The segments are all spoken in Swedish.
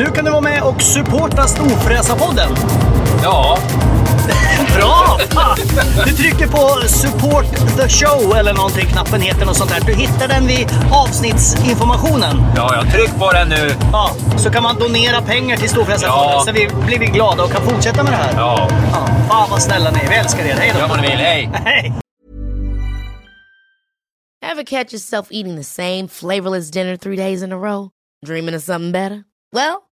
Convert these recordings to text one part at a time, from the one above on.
Nu kan du vara med och supporta Storfräsarpodden. Ja, Bra! Fan! Du trycker på support the show eller någonting, knappen heter något sånt där. Du hittar den vid avsnittsinformationen. ja, jag tryck på den nu. Ja, så kan man donera pengar till Storfräsarfonden Ja. så vi blir vi glada och kan fortsätta med det här. Ja, Ja, fan vad snälla ni är. Vi älskar er. Hej då! gör vad ni vill. Hej! Hej! Ever catch yourself eating the same flavorless dinner three days in a row? Dreaming of something better? Well,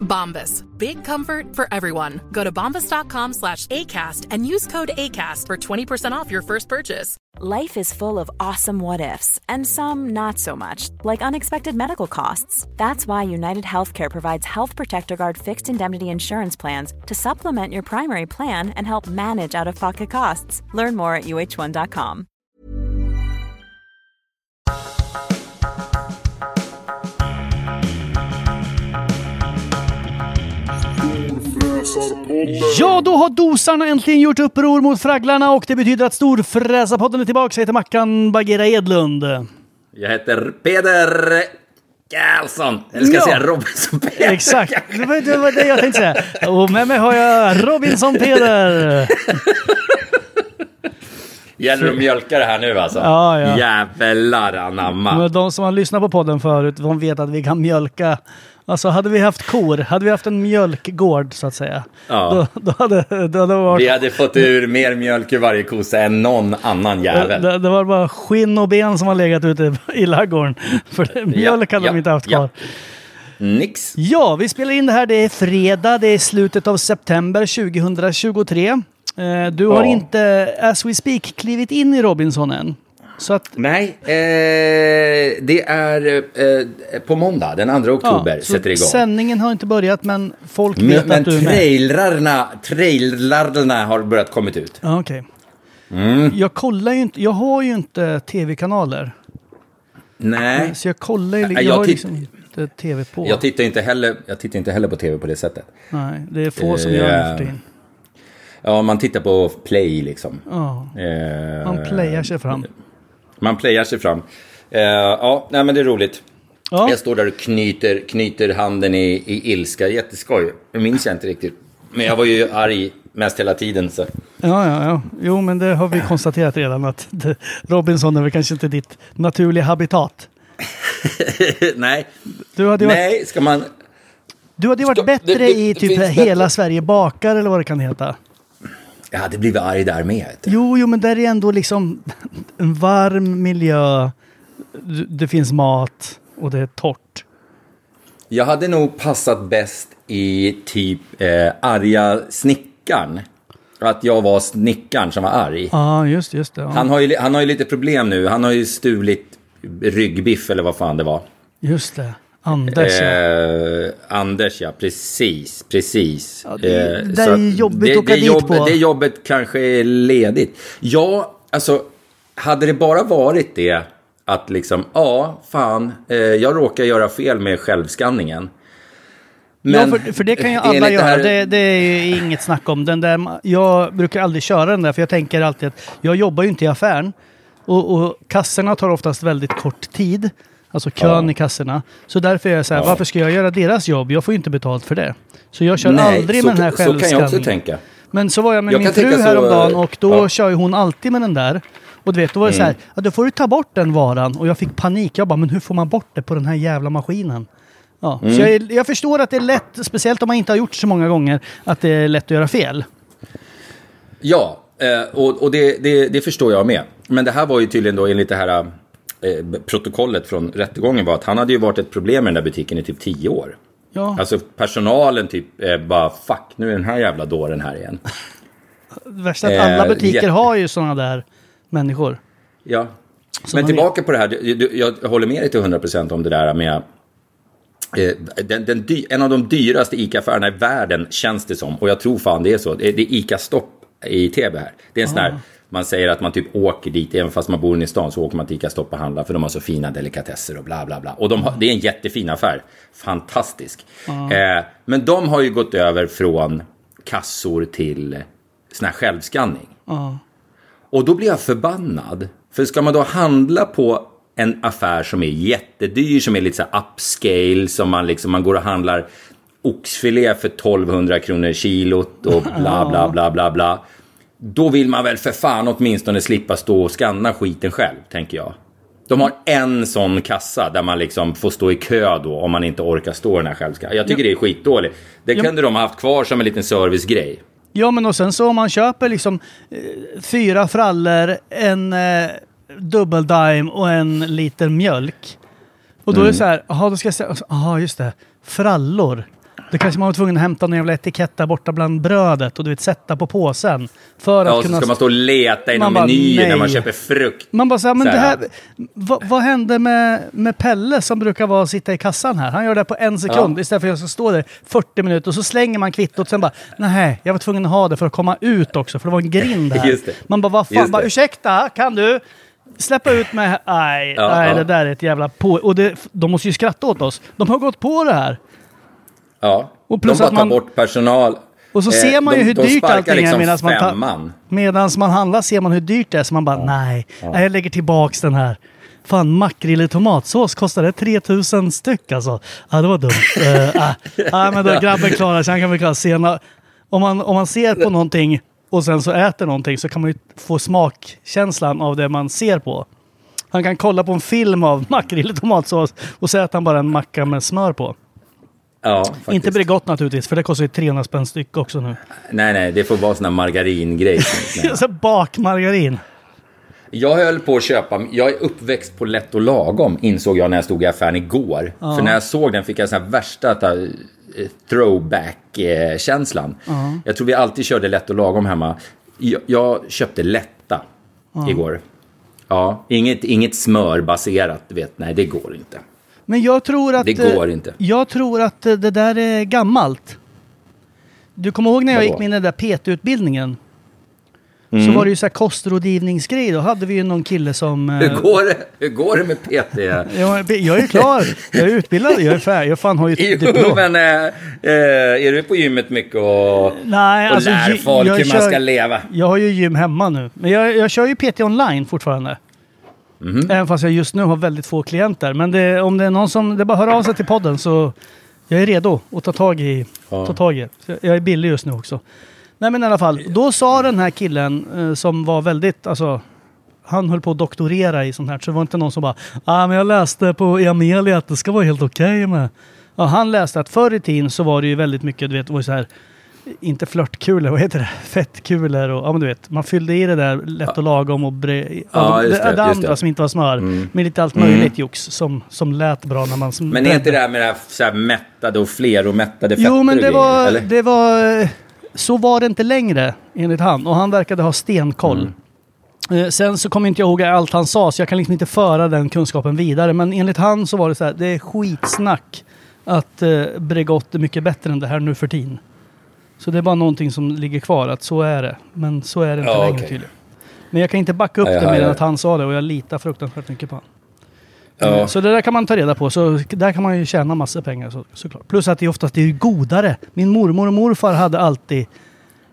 Bombas. Big comfort for everyone. Go to bombas.com slash ACAST and use code ACAST for 20% off your first purchase. Life is full of awesome what ifs, and some not so much, like unexpected medical costs. That's why United Healthcare provides Health Protector Guard fixed indemnity insurance plans to supplement your primary plan and help manage out of pocket costs. Learn more at uh1.com. Ja, då har dosarna äntligen gjort uppror mot fragglarna och det betyder att Storfräsarpodden är tillbaka. Jag heter Mackan Bagheera Edlund. Jag heter Peder Karlsson. Eller ska jag Ja. säga Robinson Peder? Exakt, det var, det var det jag tänkte säga. Och med mig har jag Robinson Peder. Gäller det att mjölka det här nu alltså? Ja, ja. Jävlar anamma. De som har lyssnat på podden förut, de vet att vi kan mjölka. Alltså hade vi haft kor, hade vi haft en mjölkgård så att säga. Ja. Då, då hade då hade varit... Vi hade fått ur mer mjölk ur varje kossa än någon annan jävel. Det, det var bara skinn och ben som har legat ute i ladugården. För det, mjölk hade ja, de inte haft ja. kvar. Nix. Ja, vi spelar in det här. Det är fredag. Det är slutet av september 2023. Eh, Du har Ja. inte, as we speak, klivit in i Robinson än. Så att, Nej, eh, det är eh, på måndag, den 2 oktober, så sätter igång. Sändningen har inte börjat, men folk vet Men, men att du är med. trailerna, trailerna har börjat kommit ut. Ja, Okej. Mm. Jag kollar ju inte, jag har ju inte tv-kanaler. Nej, Så jag kollar ju, jag, jag har liksom inte tv på. jag tittar inte heller, jag tittar inte heller på tv på det sättet. Nej, det är få som gör det för Eh, tiden. Ja, man tittar på play liksom. Ja, Eh, man playar sig fram. Man playar sig fram. Eh, ja, nej men det är roligt. Ja, Jag står där och knyter, knyter handen i, i ilska. Jätteskoj. Det minns jag inte riktigt. Men jag var ju arg mest hela tiden. Så. ja, ja, ja. Jo, men det har vi konstaterat redan att det, Robinson är väl kanske inte ditt naturliga habitat. nej, Du hade varit, nej, ska man... du hade varit bättre Det- det- i det typ Hela bättre. Sverige bakar eller vad det kan heta. Jag hade blivit arg där med. Jo, jo, men där är ändå liksom en varm miljö. Det finns mat och det är torrt. Jag hade nog passat bäst i typ eh, arga snickaren. Att jag var snickaren som var arg. Ja, just just det. Ja. Han har, ju, han har ju lite problem nu. Han har ju stulit ryggbiff eller vad fan det var. Just det. Anders, ja. Eh, Anders, ja. Precis, precis. Ja, det är- Eh, det är jobbigt det, att åka det, dit jobb, på. det jobbet kanske är ledigt. Ja, alltså, hade det bara varit det att liksom, ja, fan, eh, jag råkar göra fel med självskanningen. ja, för, för det kan ju alla göra. här- Det, det är ju inget snack om. Den där, jag brukar aldrig köra den där, för jag tänker alltid att jag jobbar ju inte i affären. Och, och kassorna tar oftast väldigt kort tid. Alltså kön Ja. i kassorna. Så därför är jag så här, Ja. varför ska jag göra deras jobb? Jag får ju inte betalt för det. Så jag kör Nej, aldrig så, med den här så kan jag också självskanningen. tänka. Men så var jag med Jag min fru tänka så, häromdagen och då ja. kör ju hon alltid med den där. Och du vet, då var det så Mm. här, ja, då får du ta bort den varan. Och jag fick panik. Jag bara, men hur får man bort det på den här jävla maskinen? Ja, Mm. så jag, jag förstår att det är lätt, speciellt om man inte har gjort så många gånger, att det är lätt att göra fel. Ja, eh, och, och det, det, det förstår jag med. Men det här var ju tydligen då enligt det här eh, protokollet från rättegången var att han hade ju varit ett problem med den där butiken i typ tio år. Ja, Alltså personalen typ eh, bara fuck nu är den här jävla dåren här igen. det värsta är att alla eh, butiker jätte- har ju sådana där människor. Ja. Som Men tillbaka på det här, du, du, jag håller med dig till 100% om det där med eh, den, den dy, en av de dyraste ICA-affärerna i världen känns det som. Och jag tror fan det är så. Det, är ICA-stopp i Täby här. Det är en sån här, man säger att man typ åker dit, även fast man bor inne i stan så åker man till ICA-stopp och handlar för de har så fina delikatesser och bla bla bla. Och de har, det är en jättefin affär. Fantastisk. Eh, men de har ju gått över från kassor till sån här självskanning. Ja. Och då blir jag förbannad. För ska man då handla på en affär som är jättedyr, som är lite så här upscale, som man liksom, man går och handlar oxfilé för 1200 kronor kilot och bla bla bla bla bla. Då vill man väl för fan åtminstone slippa stå och skanna skiten själv, tänker jag. De har en sån kassa där man liksom får stå i kö då om man inte orkar stå den här självskanningen. Jag tycker det är skitdåligt. Det kunde de ha haft kvar som en liten servicegrej. Ja, men och sen så om man köper liksom eh, fyra frallor, en eh, dubbeldime och en liter mjölk. Och då är det så här, jaha, då ska jag säga, jaha just det, frallor. Då kanske man var tvungen att hämta någon jävla etikett där borta bland brödet och du vet sätta på påsen. För Ja, att och så kunna... ska man stå och leta i någon meny när man nej. köper frukt. Man bara säger, men Så det här. här, vad, vad hände med, med Pelle som brukar vara sitta i kassan här? Han gör det på en sekund Ja. istället för att jag ska stå där 40 minuter och så slänger man kvittot sen bara, nej, jag var tvungen att ha det för att komma ut också för det var en grind här. Man bara, vad fan, bara, ursäkta, kan du? Släppa ut mig här. Nej, Ja, nej ja. det där är ett jävla på... Och det, de måste ju skratta åt oss. De har gått på det här. Ja, Och plus de bara att man- tar bort personal. Och så Eh, ser man ju de- hur de dyrt allting är liksom medan man, medans man handlar ser man hur dyrt det är. Så man bara, nej, nej, jag lägger tillbaks den här. Fan, makrill i tomatsås kostade 3000 styck alltså. Ja, det var dumt. uh, ah, men då grabben klarar sig. Han kan väl klara sena. Om man, om man ser på någonting och sen så äter någonting så kan man ju få smakkänslan av det man ser på. Han kan kolla på en film av makrill i tomatsås och så äter han bara en macka med smör på. Ja, faktiskt. Inte Bregott naturligtvis, för det kostar ju 300 spänn styck också nu. Nej, nej, det får vara sån här margaringrej. Så bakmargarin. jag höll på att köpa, jag är uppväxt på lätt och lagom, insåg jag när jag stod i affären igår. För när jag såg den fick jag sån här värsta ta- eh, throwback-känslan. Jag tror vi alltid körde lätt och lagom hemma. Jag, jag köpte lätta igår. Ja, inget, inget smörbaserat, vet, nej det går inte. Men jag tror att... Det går eh, inte. Jag tror att eh, det där är gammalt. Du kommer ihåg när jag Vadå? gick min där PT-utbildningen? Mm. Så var det ju så här kostrådgivningsgrej. Då hade vi ju någon kille som... eh, Hur går det, hur går det med PT? jag, jag är klar. Jag är utbildad. Jag är färdig. Jag fan har ju Jo, diplom. men eh, är du på gymmet mycket och, Nej, och alltså, lär folk hur man kör- ska leva? Jag har ju gym hemma nu. Men jag, jag kör ju PT online fortfarande. Mhm. Även fast jag just nu har väldigt få klienter. Men det, om det är någon som... Det är bara höra av sig till podden så... Jag är redo att ta tag i, Ja. ta tag i det. Jag är billig just nu också. Nej men i alla fall. Då sa den här killen eh, som var väldigt... Alltså, han höll på att doktorera i sånt här. Så det var inte någon som bara... ah, men jag läste på Amelia att det ska vara helt okej med... Ja, han läste att förr i tiden så var det ju väldigt mycket, du vet, det var så här inte flörtkulor, vad heter det? Fettkulor och ja men du vet, man fyllde i det där lätt och lagom och bre, Ja, det, det, det andra det. som inte var smör. Med lite allt möjligt jox som, som lät bra när man... Som Men är inte det här med det här, så här mättade och fleromättade fetter Jo men och det var, eller? det var... Så var det inte längre enligt han. Och han verkade ha stenkoll. Mm. Eh, Sen så kommer inte jag ihåg allt han sa, så jag kan liksom inte föra den kunskapen vidare. Men enligt han så var det så här, det är skitsnack att eh, Bregott är mycket bättre än det här nu för tiden. Så det är bara någonting som ligger kvar, att så är det. Men så är det inte Ja, längre okej. tydligen. Men jag kan inte backa upp jag det mer än att han sa det och jag litar fruktansvärt mycket på honom. Ja. Så det där kan man ta reda på. Så där kan man ju tjäna massor pengar så, såklart. Plus att det oftast är godare. Min mormor och morfar hade alltid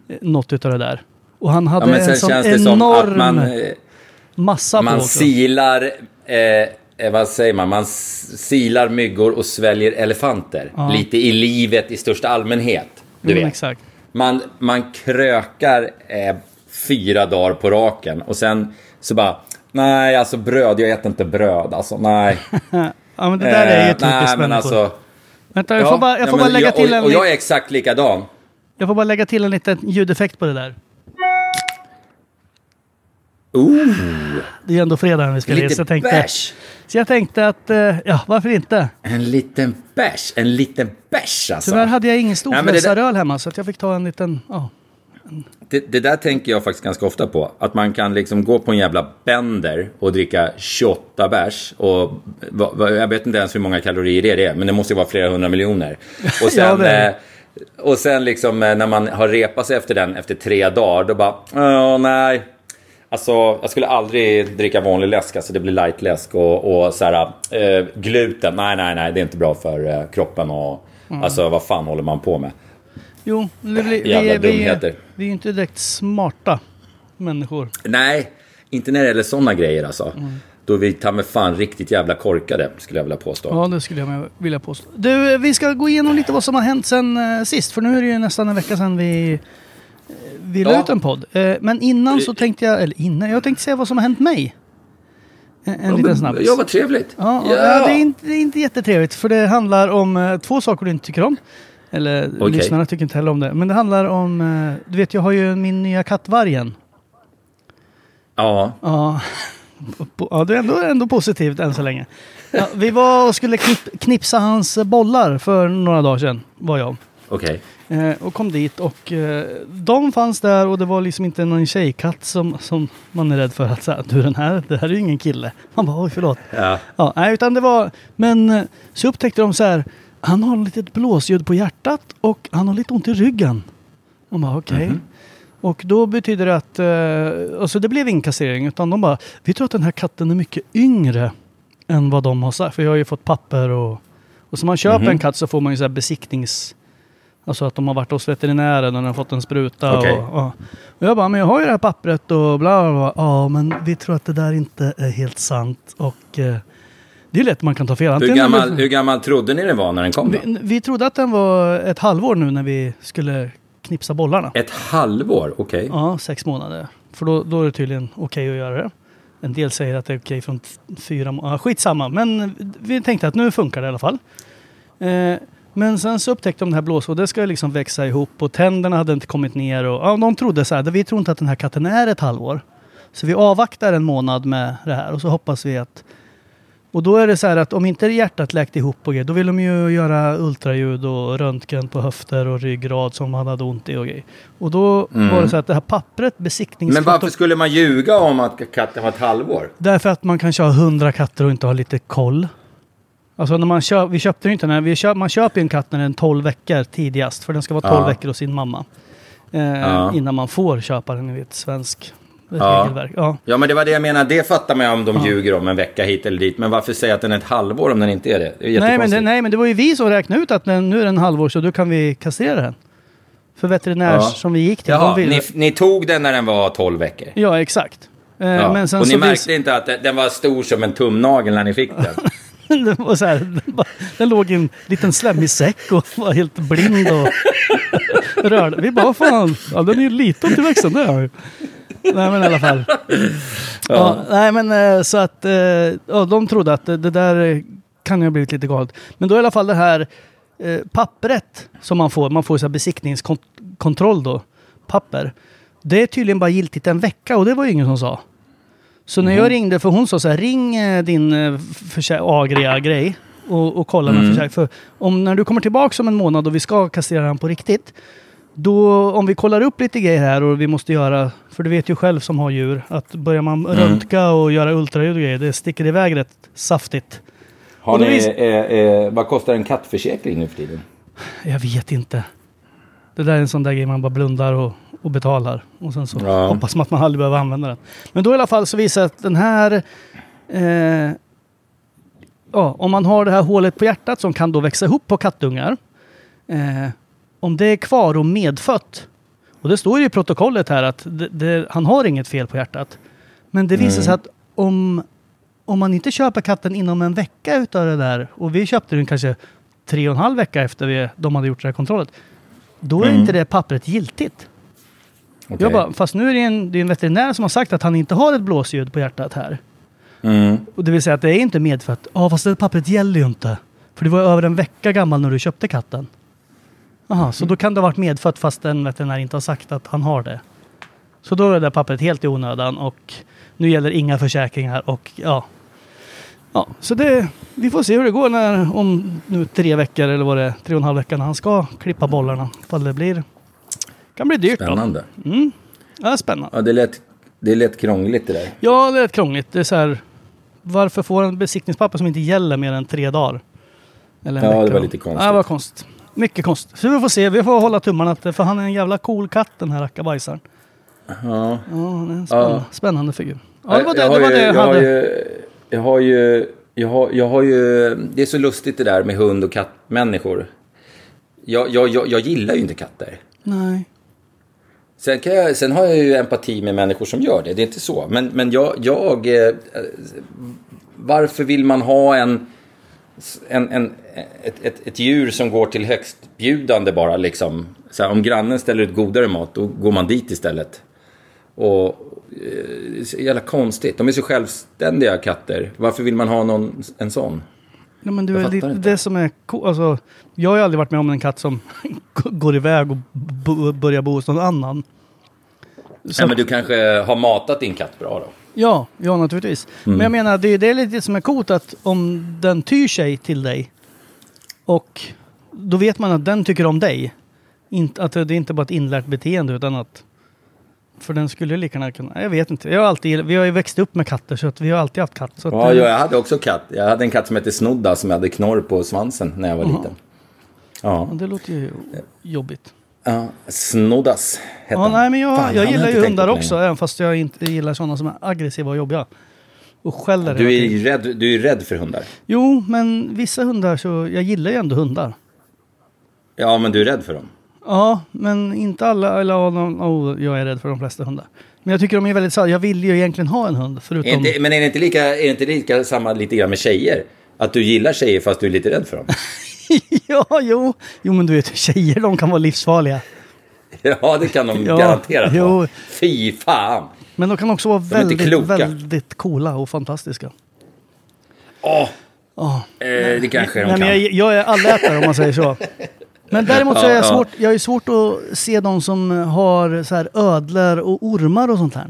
eh, något utav det där. Och han hade Ja, en sån enorm man, eh, massa på man silar, eh, eh, vad säger man, man silar myggor och sväljer elefanter. Ja. Lite i livet i största allmänhet. Du Mm, vet. exakt. Man, man krökar eh, fyra dagar på raken och sen så bara, nej alltså bröd, jag äter inte bröd alltså, nej. Ja men det där är ju Eh, typiskt Nej men alltså. Vänta, jag ja, får bara, jag ja, får bara lägga jag, till och, en, och jag är exakt likadan. jag får bara lägga till en liten ljudeffekt på det där. Ooh, Det är ju ändå fredag när vi spelar in. Så jag tänkte, så jag tänkte att, eh, ja, varför inte? En liten bärs. En liten bärs alltså. Tyvärr hade jag ingen det där- storfräsaröl hemma så att jag fick ta en liten, ja. Det, det där tänker jag faktiskt ganska ofta på. Att man kan liksom gå på en jävla bender och dricka 28 bärs. Och jag vet inte ens hur många kalorier det är, men det måste ju vara flera hundra miljoner. Och sen, Ja, eh, och sen liksom eh, när man har repat sig efter den efter tre dagar, då bara, åh nej. Alltså, jag skulle aldrig dricka vanlig läsk, alltså det blir lightläsk och, och så här, eh, gluten, nej, nej, nej, det är inte bra för eh, kroppen och, Mm. alltså vad fan håller man på med? Jo, vi, vi, Jävla vi, vi, dumheter. vi är ju inte direkt smarta människor. Nej, inte när det gäller sådana grejer alltså. Mm. Då är vi ta med fan riktigt jävla korkade, skulle jag vilja påstå. Ja, det skulle jag vilja påstå. Du, vi ska gå igenom lite vad som har hänt sen eh, sist. För nu är det ju nästan en vecka sedan vi, eh, vi la Ja. ut en podd. Eh, men innan så tänkte jag, eller innan, jag tänkte säga vad som har hänt mig. En, en liten snabbis. Ja, vad trevligt. Ja, ja. det, är inte, det är inte jättetrevligt för det handlar om eh, två saker du inte tycker om. Eller Okej. lyssnarna tycker inte heller om det. Men det handlar om, eh, du vet jag har ju min nya katt Vargen. Ja, Ja, ja det är ändå, ändå positivt än så länge. Ja, vi var och skulle knipp, knipsa hans bollar för några dagar sedan, var jag. Okej. Eh, och kom dit och eh, de fanns där och det var liksom inte någon tjejkatt som, som man är rädd för att säga, du den här, det här är ju ingen kille. Man bara, oj förlåt. Ja. Ja, nej, utan det var, men eh, så upptäckte de så här, han har litet blåsljud på hjärtat och han har lite ont i ryggen. Man bara, okej. Och då betyder det att, eh, alltså det blev ingen kastrering utan de bara, vi tror att den här katten är mycket yngre än vad de har sagt. För jag har ju fått papper och, och så man köper en katt så får man ju så här besiktnings, alltså att de har varit hos veterinären och den har fått en spruta. Okej. Och, ja. och jag bara, men jag har ju det här pappret och bla bla. Ja, men vi tror att det där inte är helt sant och eh, det är lätt man kan ta fel. Hur, gammal, hur gammal trodde ni det var när den kom vi, vi trodde att den var ett halvår nu när vi skulle knipsa bollarna. Ett halvår, okej. Ja, sex månader. För då, då är det tydligen okej att göra det. En del säger att det är okej från f- fyra månader. Skitsamma, men vi tänkte att nu funkar det i alla fall. Eh, men sen så upptäckte de det här blås och det ska liksom växa ihop och tänderna hade inte kommit ner. Och, ja, de trodde så här, vi tror inte att den här katten är ett halvår. Så vi avvaktar en månad med det här och så hoppas vi att och då är det så här att om inte hjärtat läkt ihop och grejer, då vill de ju göra ultraljud och röntgen på höfter och ryggrad som han hade ont i och grejer. Och då var det så att det här pappret, Men besiktningsfotot... varför skulle man ljuga om att katten var ett halvår? Därför att man kanske har hundra katter och inte har lite koll. Alltså när man köper, vi köpte ju inte den vi köp, man köper ju en katt när den är 12 veckor tidigast. För den ska vara 12 Ja. veckor hos sin mamma. Eh, Ja. Innan man får köpa den enligt svensk Ja. regelverk. Ja. Ja, men det var det jag menade. Det fattar man om de ljuger om en vecka hit eller dit. Men varför säga att den är ett halvår om den inte är det? Det är Nej men, det, nej men det var ju vi som räknade ut att den, nu är den halvår så då kan vi kastrera den. För veterinärs Ja. som vi gick till. Jaha, ni, ni tog den när den var 12 veckor? Ja exakt. Eh, Ja. Och ni märkte inte att den var stor som en tumnagel när ni fick den? den, var så här, den, låg i en liten slemmig säck och var helt blind och rörde. Vi bara, fan, ja, den är ju liten till växten det är den ju. Nej men i alla fall. Ja. nej men eh, så att eh, ja, de trodde att det, där kan ju ha blivit lite galet. Men då i alla fall det här eh, pappret som man får, man får så här besiktningskontroll då, papper. Det är tydligen bara giltigt en vecka och det var ju ingen som sa. Så när jag ringde, för hon sa så här, ring eh, din eh, Agria-grej och, och kolla med försäkring. För om när du kommer tillbaka om en månad och vi ska kastrera den på riktigt, då om vi kollar upp lite grejer här och vi måste göra, för du vet ju själv som har djur, att börjar man röntga och göra ultraljud och grejer, det sticker iväg rätt saftigt. Har ni, vis- eh, eh, vad kostar en kattförsäkring nu för tiden? Jag vet inte. Det där är en sån där grej man bara blundar och, och betalar. Och sen så Ja. hoppas man att man aldrig behöver använda den. Men då i alla fall så visar att den här... Eh, ja, om man har det här hålet på hjärtat som kan då växa ihop på kattungar. Eh, om det är kvar och medfött. Och det står ju i protokollet här att det, det, han har inget fel på hjärtat. Men det visar sig att om, om man inte köper katten inom en vecka utav det där. Och vi köpte den kanske tre och en halv vecka efter vi, de hade gjort det här kontrollet. Då är inte det pappret giltigt. Okej. Jag bara, fast nu är det en, det är en veterinär som har sagt att han inte har ett blåsljud på hjärtat här. Mm. Och det vill säga att det är inte medfött. Ja, fast det pappret gäller ju inte. För det var över en vecka gammal när du köpte katten. Jaha, så då kan det ha varit medfött fast en veterinär inte har sagt att han har det. Så då är det där pappret helt i onödan och nu gäller inga försäkringar och ja. Ja, så det, vi får se hur det går när, om nu tre veckor eller vad det är, tre och en halv vecka när han ska klippa bollarna. Ifall det blir, kan bli dyrt då. Spännande. Ja, spännande. Ja, det lät, det lät krångligt det där. Ja, det rätt krångligt. Det är så här, varför får en besiktningspapper som inte gäller mer än tre dagar? Eller en Ja, det var lite konstigt. Ja, det var konstigt. Mycket konstigt. Så vi får se. Vi får hålla tummarna. För han är en jävla cool katt den här rackabajsaren. Ja. Ja, han är en spännande, Ja. spännande figur. Ja, det var det, jag det, har var ju- det jag jag har hade. ju, jag har ju, jag har, jag har ju, det är så lustigt det där med hund och kattmänniskor. Jag, jag, jag, jag gillar ju inte katter. Nej. Sen, kan jag, sen har jag ju empati med människor som gör det, det är inte så. Men, men jag, jag eh, varför vill man ha en, en, en, ett, ett, ett djur som går till högstbjudande bara liksom? Så här, om grannen ställer ut godare mat, då går man dit istället. Och det är så jävla konstigt. De är så självständiga katter. Varför vill man ha någon, en sån? Ja, men du Jag är lite, det som är alltså, Jag har ju aldrig varit med om en katt som går iväg och börjar bo hos någon annan. Så Ja, men du kanske har matat din katt bra då? Ja, ja naturligtvis. Mm. Men jag menar, det är det är lite som är coolt att om den tyr sig till dig och då vet man att den tycker om dig. Inte, att det är inte bara ett inlärt beteende utan att för den skulle lika gärna kunna... Jag vet inte. Jag har alltid, vi har ju växt upp med katter så att vi har alltid haft katt. Så Ja, eh, jag hade också katt. Jag hade en katt som hette Snodda som hade knorr på svansen när jag var liten. Ja, Det låter ju jobbigt. ja Snoddas hette Ja, han. nej, men jag, Fan, jag gillar ju hundar också, även fast jag inte gillar sådana som är aggressiva och jobbiga. Och skäller Du är, ju rädd, du är rädd för hundar. Jo, men vissa hundar så... Jag gillar ju ändå hundar. Ja, men du är rädd för dem. Ja, men inte alla. Eller de, oh, jag är rädd för de flesta hundar. Men jag tycker de är väldigt. Jag vill ju egentligen ha en hund. Är Förutom... inte, men är det inte lika, är det inte lika samma lite grann med tjejer? Att du gillar tjejer fast du är lite rädd för dem? ja, jo. Jo, men du vet tjejer de kan vara livsfarliga. ja, det kan de Ja, garanterat jo. vara. Fy fan! Men de kan också vara är väldigt, väldigt coola och fantastiska. Ja. eh, det kanske de Nej, kan. men jag, jag är allätare om man säger så. Men däremot så är Ja, jag ja. svårt, jag är svårt att se de som har så här ödlor och ormar och sånt här.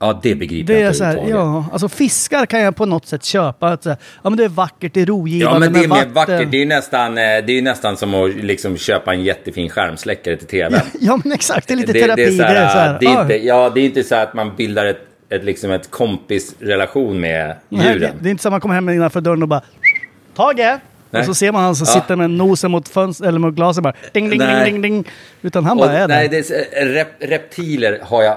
Ja, det begriper Det jag är inte så här, överhuvudtaget. ja, alltså fiskar kan jag på något sätt köpa. Att, så här, ja men det är vackert, det är rogivande Ja, men det är mer vackert. Det är ju nästan, eh, det är nästan som att liksom köpa en jättefin skärmsläckare till tvn. Ja men exakt, det är lite det, terapi. det är så här, det är så här, det är ja. inte, ja, det är inte så att man bildar ett, ett, liksom ett kompisrelation med Nej, det, djuren. det är inte så att man kommer hem innanför dörren och bara Tage! Nej. Och så ser man han som Ja. sitter med nosen mot fönstret eller mot glaset bara ding, ding, Nej. ding, ding, ding. Utan han Och, bara är nej, där. det är, rep, reptiler har jag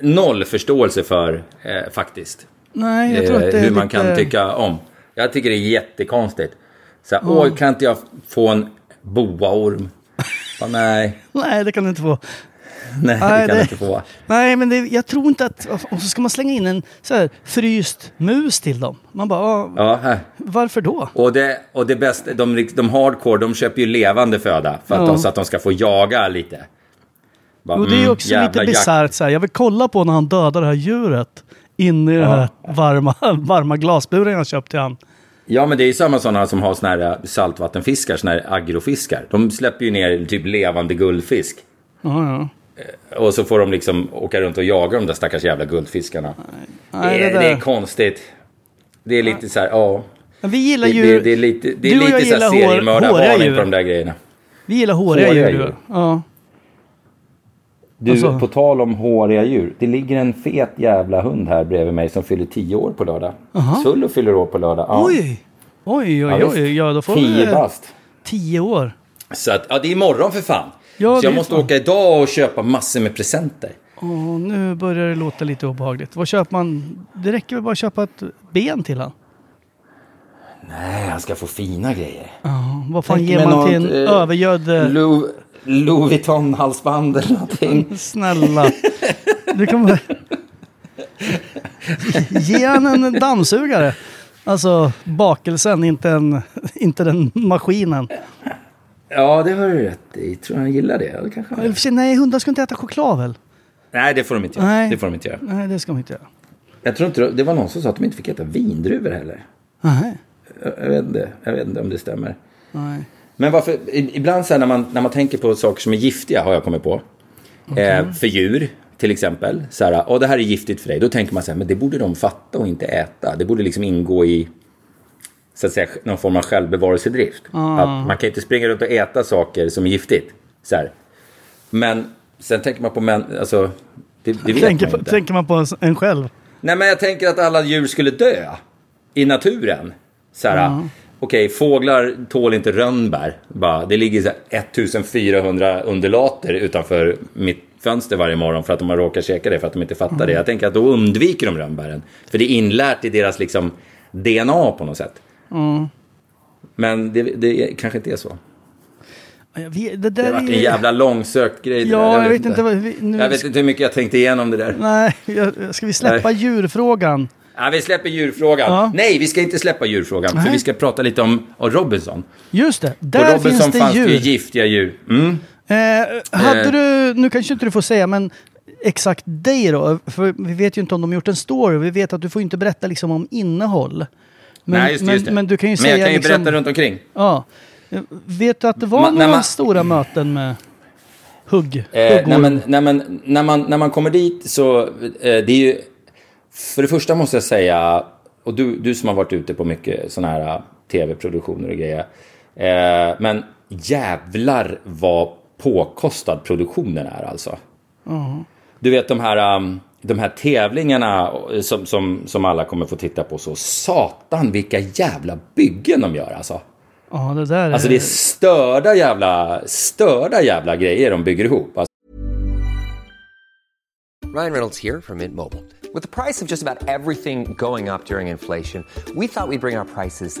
noll förståelse för eh, faktiskt. Nej, jag tror Eh, att det är hur man lite... kan tycka om. Jag tycker det är jättekonstigt. Så här, åh, kan inte jag få en boaorm? Nej, Nej, det kan du inte få. Nej, Nej, det kan det- inte få. Nej, men det, jag tror inte att... Och så ska man slänga in en så här, fryst mus till dem. Man bara, ja, Ja, varför då? Och det, och det bästa, de, de hardcore, de köper ju levande föda för att Ja. de, så att de ska få jaga lite. Bara, Jo, det är mm, också jävla lite bisarrt. Jag vill kolla på när han dödar det här djuret. Inne i den här varma, varma glasburen jag köpt till han. Ja, men det är ju samma sådana som har såna här äh, saltvattenfiskar, såna här agrofiskar. De släpper ju ner typ levande guldfisk. Ja, ja. Och så får de liksom åka runt och jaga de där stackars jävla guldfiskarna. Nej, det, är, det det, är konstigt. Det är lite så här, ja. Men vi gillar Det, ju... det, det är lite, det är lite så här seriemördarvarning på de där grejerna. Vi gillar håriga, Håriga djur. djur. du. Ja. Du, Alltså- på tal om håriga djur. Det ligger en fet jävla hund här bredvid mig som fyller tio år på lördag. Sullo fyller år på lördag. Ja. Oj! Oj, oj, Ja, visst. oj. Ja, då får Tio vi... bast. Tio år. Så att, ja, det är imorgon för fan. Ja, så jag måste fan. åka idag och köpa massor med presenter. Åh, nu börjar det låta lite obehagligt. Vad köper man? Det räcker väl bara att köpa ett ben till han? Nej, han ska få fina grejer. Ja, vad fan Tänk ger man till en eh, övergödd... eh, Louis, Louis Vuitton-halsband eller någonting. Snälla. Du kan bara... Ge han en dammsugare. Alltså bakelsen, inte, en, inte den maskinen. Ja, det har du rätt i. Tror han gillar det? Ja, kanske för sig, Nej, hundar ska inte äta choklad väl? Nej, det får de inte göra. Nej. Det får de inte göra. Nej, det ska de inte göra. Jag tror inte det var någon som sa att de inte fick äta vindruvor heller. Nej. Jag, jag, vet, inte, jag vet inte om det stämmer. Nej. Men varför, ibland så här när man, när man tänker på saker som är giftiga har jag kommit på. Eh, för djur, till exempel. Så här, och det här är giftigt för dig. Då tänker man så här, men det borde de fatta och inte äta. Det borde liksom ingå i så att säga, någon form av självbevarelsedrift. Att man kan inte springa runt och äta saker som är giftigt. Så här. Men sen tänker man på män, alltså, det, det vet Tänker, man inte. tänker man på en själv? Nej, men jag tänker att alla djur skulle dö i naturen. Så här, Okej, fåglar tål inte rönnbär. Bara, det ligger så här 1400 undulater utanför mitt fönster varje morgon för att de har råkat käka det för att de inte fattar det. Jag tänker att då undviker de rönnbären. För det är inlärt i deras liksom, DNA på något sätt. Men det, det kanske inte är så. Jag vet- Det Det har varit är- en jävla långsökt grej. Ja, jag vet inte vad... Vi, nu, Jag vet inte hur mycket jag tänkte igenom det där. Nej, jag- ska vi släppa djurfrågan? Ja, vi släpper djurfrågan. Ja. Nej, vi ska inte släppa djurfrågan. För Nej. vi ska prata lite om, om Robinson. Just det, På där Robinson finns det fanns det ju djur. giftiga djur. Mm. Eh, hade Eh. du, nu kanske inte du får säga, men exakt dig då? För vi vet ju inte om de gjort en story. Vi vet att du får inte berätta liksom om innehåll. Men, Nej, just det, men, just det. men du kan ju Men säga jag kan ju liksom, berätta runt omkring. Ja. Vet du att det var Ma- när några man- stora möten med hugg? Eh, nej, men, nej, men, när, man, när man kommer dit så, eh, det är ju... För det första måste jag säga, och du, du som har varit ute på mycket sådana här eh, tv-produktioner och grejer. Eh, men jävlar vad påkostad produktionen är alltså. Du vet de här, um, de här tävlingarna som, som, som alla kommer få titta på så. Satan vilka jävla byggen de gör alltså. Ja, det där Alltså är... det är störda jävla, störda jävla grejer de bygger ihop. Alltså, Ryan Reynolds here from Mint Mobile. With the price of just about everything going up during inflation, we thought we'd bring our prices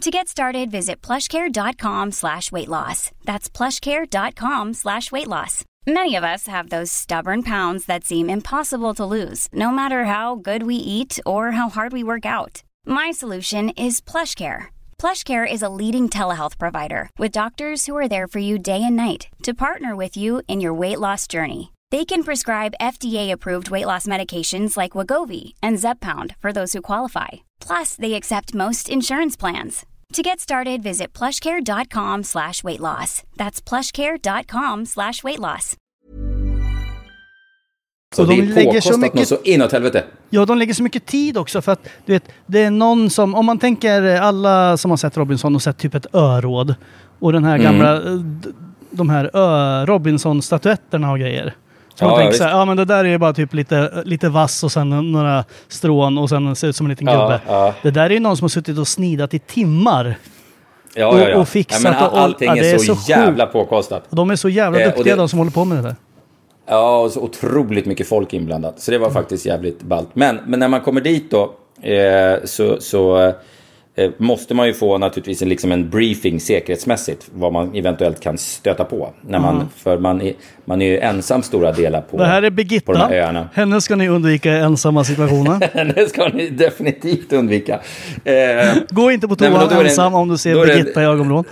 To get started, visit plushcare.com slash weight loss. That's plushcare.com slash weight loss. Many of us have those stubborn pounds that seem impossible to lose, no matter how good we eat or how hard we work out. My solution is PlushCare. PlushCare is a leading telehealth provider with doctors who are there for you day and night to partner with you in your weight loss journey. They can prescribe FDA-approved weight loss medications like Wagovi and Zepbound for those who qualify. Plus, they accept most insurance plans. To get started, visit plushcare.com slash weight loss. That's plushcare.com slash weight loss. så de lägger så mycket- så inåt helvete. Ja, de lägger så mycket tid också för att du vet, det är någon som, om man tänker alla som har sett Robinson och sett typ ett öråd och den här Mm. gamla, d- de här Robinson-statyetterna och grejer. Så Ja, man tänker visst. så här, ja men det där är ju bara typ lite, lite vass och sen några strån och sen ser ut som en liten Ja, gubbe. ja. Det där är ju någon som har suttit och snidat i timmar. Ja, Och- ja, och fixat all, och- allting är, är så, så jävla påkostat. Och de är så jävla Eh, duktiga det- de som håller på med det där. Ja, och så otroligt mycket folk inblandat. Så det var faktiskt jävligt ballt. Men, men när man kommer dit då eh, så, så måste man ju få naturligtvis en, liksom en briefing säkerhetsmässigt. Vad man eventuellt kan stöta på. När man, För man är, man är ju ensam stora delar på, Det här är på de Birgitta. här öarna. Henne ska ni undvika i ensamma situationer. det ska ni definitivt undvika. Eh, Gå inte på toa ensam om du ser är det- Birgitta i ögonvrån.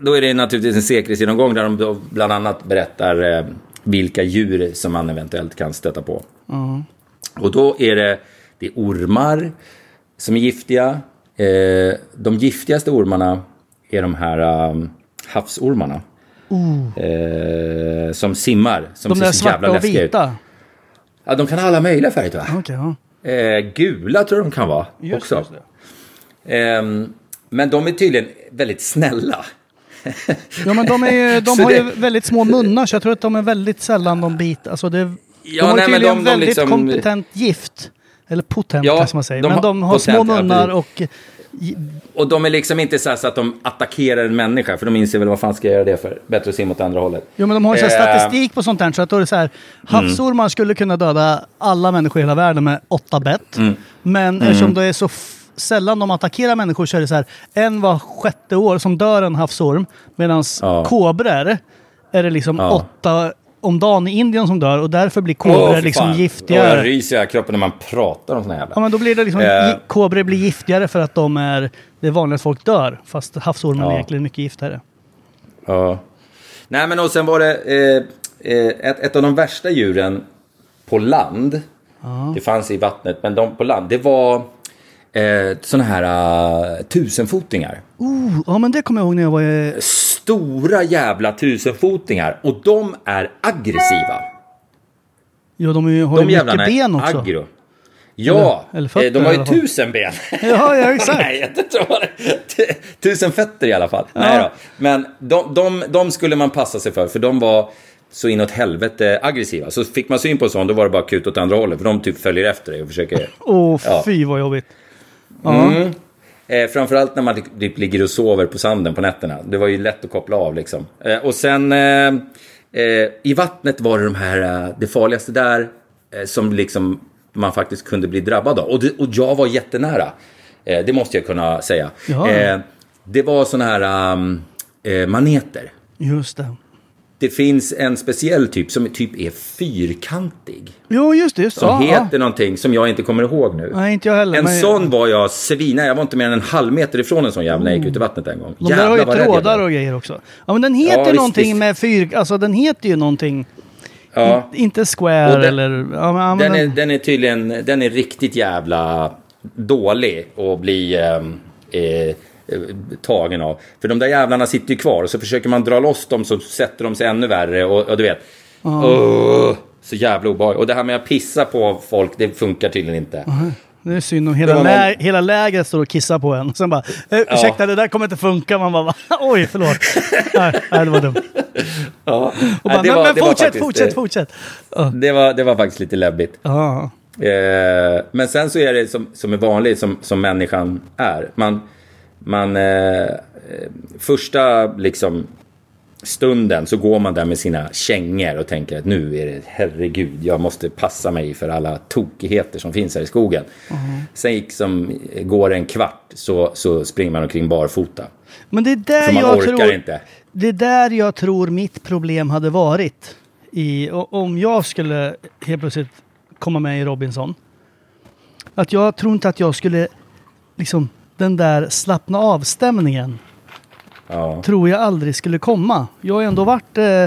då är det naturligtvis en säkerhetsgenomgång där de bland annat berättar eh, vilka djur som man eventuellt kan stöta på. Och då är det, det är ormar som är giftiga. Eh, de giftigaste ormarna är de här um, havsormarna. Eh, som simmar, som De ser där så jävla svarta och vita. Ja, de kan ha alla möjliga färger tror jag. Okej, ja. Eh, gula tror jag de kan vara Just, också. just. Ehm, men de är tydligen väldigt snälla. Ja men de, är, ju- de har ju det- väldigt små munnar så jag tror att de är väldigt sällan de biter. Alltså det, Ja, de har nej, tydligen de- de väldigt liksom- kompetent gift. Eller potent Ja, kanske man säger. de men de har små potent, ja, munnar och Och de är liksom inte så, så att de attackerar en människa, för de inser väl vad fan ska jag göra det för? Bättre att se mot andra hållet. Jo, men de har ju Eh, statistik på sånt här. Så att då är det så här, havsormar skulle kunna döda alla människor i hela världen med åtta bett. Mm. Men eftersom det är så sällan de attackerar människor så är det så här, en var sjätte år som dör en havsorm. Medan Ja. kobror är det liksom Ja. åtta om dagen i Indien som dör och därför blir kobror för liksom giftigare. Åh, jag ryser i hela kroppen när man pratar om såna jävla... Ja, men då blir det liksom, Eh. kobror blir giftigare för att de är, det är vanligt att folk dör. Fast havsormen Ja. är egentligen mycket giftigare. Ja. Nej, men och sen var det eh, eh, ett, ett av de värsta djuren på land. Det fanns i vattnet, men de på land. Det var eh, såna här uh, tusenfotingar. Oh, ja men det kommer jag ihåg när jag var i... Stora jävla tusenfotingar. Och de är aggressiva. Ja, de är har De ju mycket ben också. aggro. Ja, Eller- eller eh, de har ju tusen ben. Ja, ja exakt. Nej, jag tror det. Tusen fötter i alla fall. Nej då. Men de, de, de skulle man passa sig för, för de var så inåt helvete aggressiva. Så fick man syn på en sån, då var det bara kut åt andra hållet. För de typ följer efter dig och försöker... Åh, Ja. fy vad jobbigt. Mm. Eh, framförallt när man typ ligger och sover på sanden på nätterna. Det var ju lätt att koppla av liksom. Eh, och sen eh, eh, i vattnet var det de här, eh, det farligaste där eh, som liksom man faktiskt kunde bli drabbad av. Och, det, och jag var jättenära. Det måste jag kunna säga. Det var såna här um, maneter. Just det. Det finns en speciell typ som typ är fyrkantig. Jo, just det. Just. Som ja, heter ja. någonting som jag inte kommer ihåg nu. Nej, inte jag heller. En men- sån var jag svina. Jag var inte mer än en halv meter ifrån en sån jävel när jag gick ut i vattnet en gång. De där har ju trådar och grejer också. Ja, men den heter Ja, visst, någonting visst. med fyr... Alltså den heter ju någonting... Ja. Inte square den- eller... Ja, men, Den är, den- den är tydligen den är riktigt jävla dålig att bli ehm, eh, eh, tagen av. För de där jävlarna sitter ju kvar och så försöker man dra loss dem så sätter de sig ännu värre och, och du vet. Åh, så jävla obehagligt. Och det här med att pissa på folk, det funkar tydligen inte. Det är synd om hela, någon- lä hela lägret står och kissar på en. Sen bara, eh, ursäkta det där kommer inte funka. Man bara, oj förlåt. nej, nej, det var dumt. Ja. Och Nej, bara, men, var- men var fortsätt, faktiskt, fortsätt, eh, fortsätt. Ja. Det var, det var faktiskt lite läbbigt. Ja. Eh, men sen så är det som, som är vanligt, som, som människan är. Man, man eh, första liksom stunden så går man där med sina kängor och tänker att nu är det herregud, jag måste passa mig för alla tokigheter som finns här i skogen. Sen gick som, går en kvart så, så springer man omkring barfota. Men det är där För man jag orkar tror... inte. Det är där jag tror mitt problem hade varit. I, om jag skulle helt plötsligt komma med i Robinson. Att jag tror inte att jag skulle, liksom, den där slappna avstämningen Ja. tror jag aldrig skulle komma. Jag har ändå varit eh,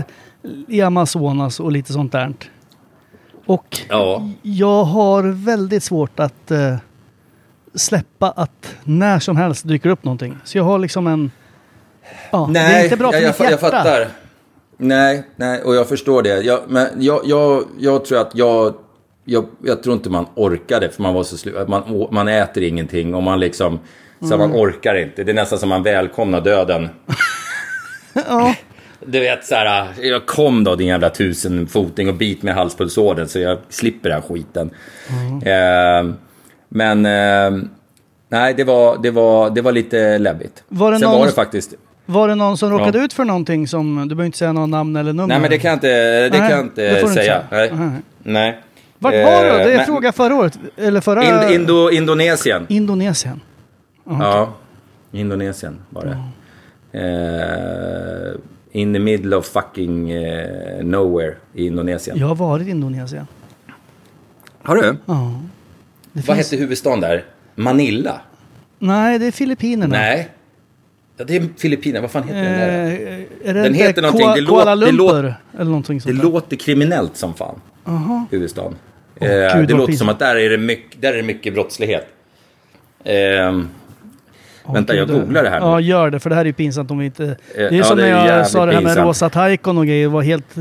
i Amazonas och lite sånt där. Och Ja. jag har väldigt svårt att eh, släppa att när som helst dyker upp någonting. Så jag har liksom en... Ja, det är inte bra för jag, mitt jag, hjärta. jag fattar. Nej, nej, och jag förstår det. Jag, men jag, jag, jag tror att jag, jag... Jag tror inte man orkade, för man var så slu, man, man äter ingenting och man liksom... Så man orkar inte. Det är nästan som man välkomnar döden. ja. Du vet så här, jag kom då din jävla tusenfoting och bit med halspulsådern så jag slipper den här skiten. Eh, men eh, nej, det var, det, var, det var lite läbbigt. Var det Sen någon- var det faktiskt... Var det någon som råkade Ja. ut för någonting som... Du behöver inte säga någon namn eller nummer. Nej, men det kan jag inte, det Nej, kan jag inte säga. säga. Nej. Nej. Vart var Eh, du? Det är men- fråga förra året. Eller förra... Ind, Indo, Indonesien. Indonesien. Ja, Indonesien var det. Eh, in the middle of fucking eh, nowhere i Indonesien. Jag har varit i Indonesien. Har du? Ja. Det Vad finns- hette huvudstaden där? Manila? Nej, det är Filippinerna. Nej. Ja, det är Filippinerna. Vad fan heter den där? Eh, är det Den heter någonting. Det låter- Kuala det Lumpur? låter- eller någonting Det sånt där. låter kriminellt som fan. Aha. Huvudstaden. Eh, gud, det låter pinsamt. som att där är det mycket, där är det mycket brottslighet. Ehm, vänta, jag Gud, googlar det här nu. Ja, gör det. För det här är ju pinsamt om vi inte... Det är ja, som det är när jag sa det här med pinsamt. rosa taikon och grejer. var helt,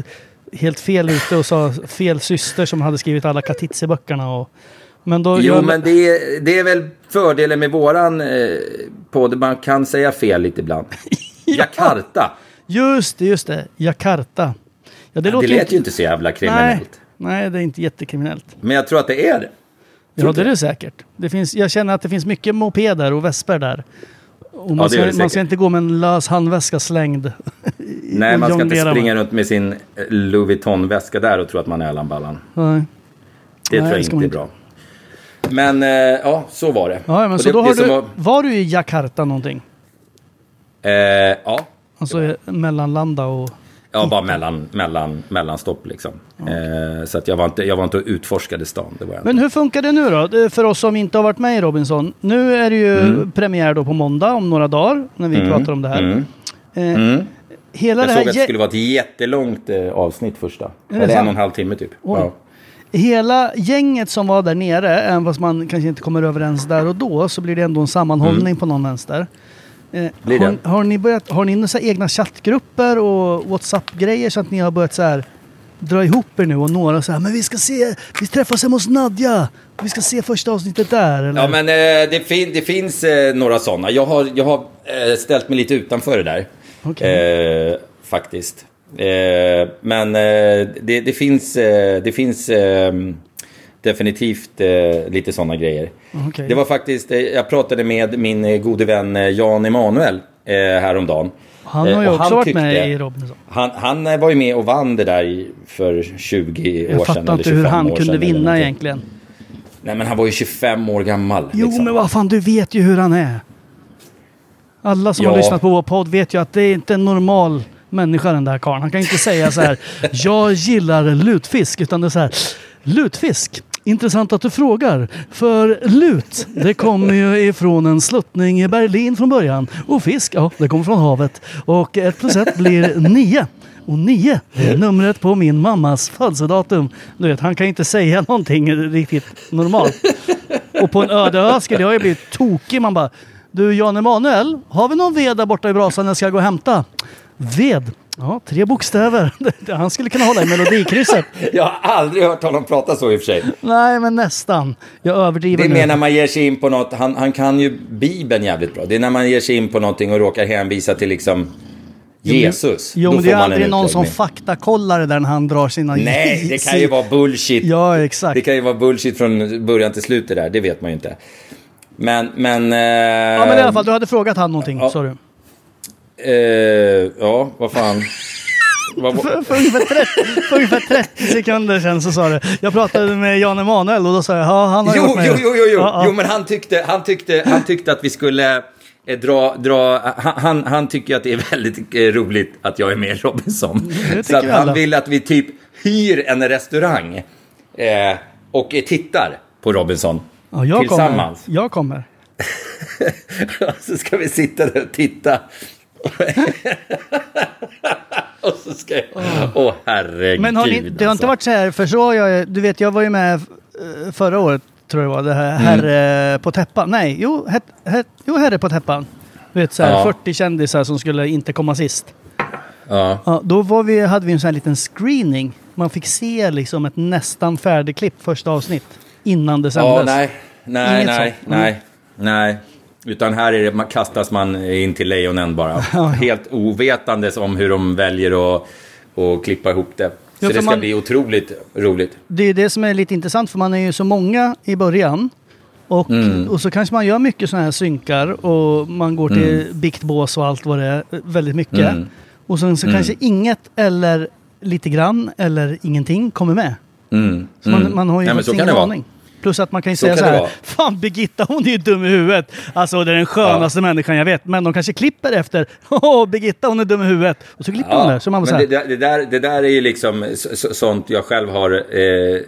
helt fel ute och sa fel syster som hade skrivit alla Katitzi-böckerna. Och, men då... Jo, jag- men det är, det är väl fördelen med våran eh, podd. Man kan säga fel lite ibland. Jakarta. Just det, just det. Jakarta. Ja, det, Det låter lät ju inte så jävla kriminellt. Nej, det är inte jättekriminellt. Men jag tror att det är det. Ja, det är det säkert. Det finns, jag känner att det finns mycket mopeder och vesper där. Och man, det det ska, man ska inte gå med en lös handväska slängd. Nej, man ska inte springa med. runt med sin eh, Louis Vuitton-väska där och tro att man är Allan Ballan. Nej. Det Nej, tror det jag ska inte är inte. bra. Men eh, ja, så var det. Ja, men Och så det, då det har du, Var, var du i Jakarta någonting? eh, ja, Alltså mellanlanda och... ja, bara mellan, mellan, mellanstopp liksom. Eh, så att jag var, inte, jag var inte och utforskade stan. Det var jag Men hur funkar det nu då? Det- För oss som inte har varit med i Robinson. Nu är det ju premiär då på måndag om några dagar när vi pratar om det här. Mm. Eh, Mm. Hela Jag det såg här att det skulle vara ett jättelångt eh, avsnitt första. Eller en och en halv timme typ. Ja. Hela gänget som var där nere, även fast man kanske inte kommer överens där och då, så blir det ändå en sammanhållning på någon vänster. Eh, har, har ni, börjat, har ni några egna chattgrupper och WhatsApp-grejer så att ni har börjat så här dra ihop er nu och några så här, men vi ska se, vi träffas hemma hos Nadja, vi ska se första avsnittet där. Eller? Ja, men eh, det, fin det finns eh, några sådana. Jag har, jag har eh, ställt mig lite utanför det där. Okej. Eh, faktiskt. Eh, men det, det finns, det finns eh, definitivt eh, lite sådana grejer. Okej. Det var faktiskt, eh, jag pratade med min eh, gode vän eh, Jan Emanuel eh, häromdagen. Han Eh, har ju och också han varit tyckte- med i Robinson. Han, han eh, var ju med och vann det där för 20 år Jag sedan. fattar eller inte hur 25 han år kunde vinna egentligen. Nej men han var ju 25 år gammal. Jo, liksom. men vad fan, du vet ju hur han är. Alla som har Ja. lyssnat på vår podd vet ju att det är inte en normal människa den där karln. Han kan inte säga så här, jag gillar lutfisk, utan det är så här, lutfisk. Intressant att du frågar. För lut, det kommer ju ifrån en sluttning i Berlin från början. Och fisk, ja, det kommer från havet. Och ett plus ett blir nio. Och nio är numret på min mammas födelsedatum. Du vet, han kan inte säga någonting riktigt normalt. Och på en öde ö skulle jag ju bli tokig. Man bara, du Jan Emanuel, har vi någon ved där borta i brasan jag ska gå och hämta? Ved? Ja, tre bokstäver. Han skulle kunna hålla i melodikrysset. Jag har aldrig hört honom prata så i och för sig. Nej, men nästan. Jag överdriver Det är mer när man ger sig in på något, han, han kan ju Bibeln jävligt bra. Det är när man ger sig in på någonting och råkar hänvisa till liksom Jesus. Jo, men det är aldrig någon som faktakollar det där när han drar sina... Nej, det kan ju vara bullshit. Ja, exakt. Det kan ju vara bullshit från början till slut det där, det vet man ju inte. Men, men... Eh, Ja, men i alla fall, du hade frågat han någonting, Ja. sa du. Eh, ja, vad fan. För, för, ungefär 30, för ungefär 30 sekunder sedan så sa du, jag pratade med Jan Emanuel och då sa jag, ja han har Jo, varit med. jo, jo, jo, jo. Ja, ja. jo men han tyckte, han tyckte, han tyckte att vi skulle eh, dra, dra han, han, tycker att det är väldigt eh, roligt att jag är med i Robinson. Så att han vill att vi typ hyr en restaurang eh, och tittar på Robinson Ja, jag tillsammans. Kommer. Jag kommer. så ska vi sitta där och titta. och så ska jag... Åh herregud. Men har ni, det har inte alltså. varit så här, för så har jag, du vet jag var ju med eh, förra året, tror jag var, det Mm. här Herre på täppan. Nej, jo, het, het, jo Herre på täppan. Du vet så här, Ja. 40 kändisar som skulle inte komma sist. Ja. Ja, då var vi, hade vi en sån här liten screening. Man fick se liksom ett nästan färdigklipp första avsnitt innan det sändes. Ja, nej, nej, Inget nej, sånt. Mm. nej, nej. Utan här är det, man kastas man in till lejonen bara. Helt ovetandes om hur de väljer att, att klippa ihop det. Så Ja, det ska man- bli otroligt roligt. Det är det som är lite intressant för man är ju så många i början. Och, Mm. och så kanske man gör mycket sådana här synkar och man går till biktbås och allt vad det är. Väldigt mycket. Mm. Och sen så kanske inget eller lite grann eller ingenting kommer med. Mm. Så man, Mm. man har ju Nej, ingen det vara. Plus att man kan ju Så säga kan så det här. Fan Birgitta hon är ju dum i huvudet. Alltså det är den skönaste människan jag vet. Men de kanske klipper efter. Åh Birgitta hon är dum i huvudet. Och så klipper de där. Så man men det, det, där, det där är ju liksom så, så, sånt jag själv har eh,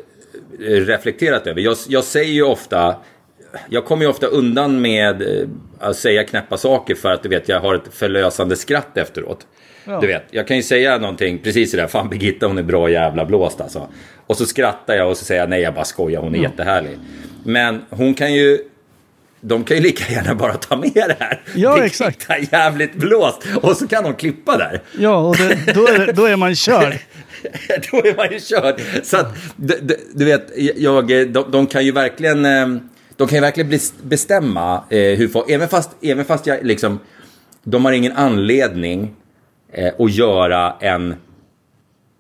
reflekterat över. Jag, jag säger ju ofta, jag kommer ju ofta undan med eh, att säga knäppa saker för att du vet, jag har ett förlösande skratt efteråt. Du vet, jag kan ju säga någonting precis sådär, fan Birgitta hon är bra jävla blåst alltså. Och så skrattar jag och så säger jag nej jag bara skojar, hon är jättehärlig. Men hon kan ju de kan ju lika gärna bara ta med det här. Ja, Birgitta exakt. är jävligt blåst. Och så kan de klippa där. Ja, och det, då, är, då är man körd. då är man ju körd. Så att, du, du, vet, jag, de, de kan ju verkligen, eh, de kan ju verkligen bes- bestämma eh, hur folk, även fast, även fast jag liksom, de har ingen anledning eh, att göra en,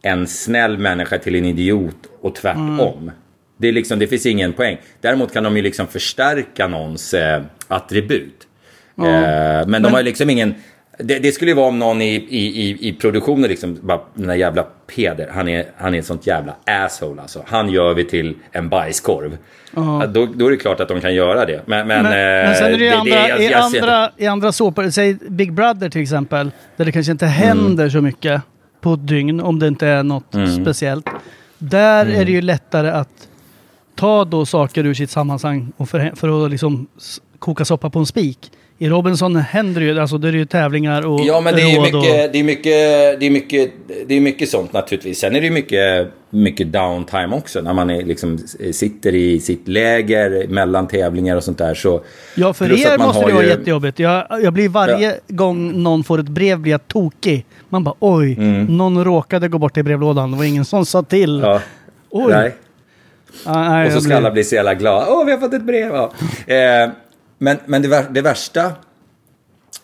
en snäll människa till en idiot och tvärtom. Det, är liksom, det finns ingen poäng. Däremot kan de ju liksom förstärka någons eh, attribut. Ja. Eh, men, Men- de har liksom ingen... Det, det skulle ju vara om någon i, i, i, i produktionen liksom, bara, den där jävla Peder, han är, han är ett sånt jävla asshole alltså. Han gör vi till en bajskorv. Ja. Då, då är det klart att de kan göra det. Men, men, Men, eh, men sen är det ju andra, jag- i, andra, i andra såpor, säg Big Brother till exempel, där det kanske inte Mm. händer så mycket på ett dygn om det inte är något Mm. speciellt. Där Mm. är det ju lättare att ta då saker ur sitt sammanhang och för, för att liksom koka soppa på en spik. I Robinson händer det ju, alltså det är ju tävlingar och Ja, men det är ju mycket, det är mycket, det är mycket, det är mycket sånt naturligtvis. Sen är det ju mycket, mycket downtime också. När man är, liksom, sitter i sitt läger mellan tävlingar och sånt där. Så, Ja, för er måste det vara ju- jättejobbigt. Jag, jag blir varje gång någon får ett brev blir jag tokig. Man bara oj, någon råkade gå bort i brevlådan. Det var ingen som sa till. Mm. Ja. Oj. Nej. Ah, nej, Och så ska blir- alla bli så jävla glada. Åh, vi har fått ett brev! Ja. Eh, men men det, det värsta,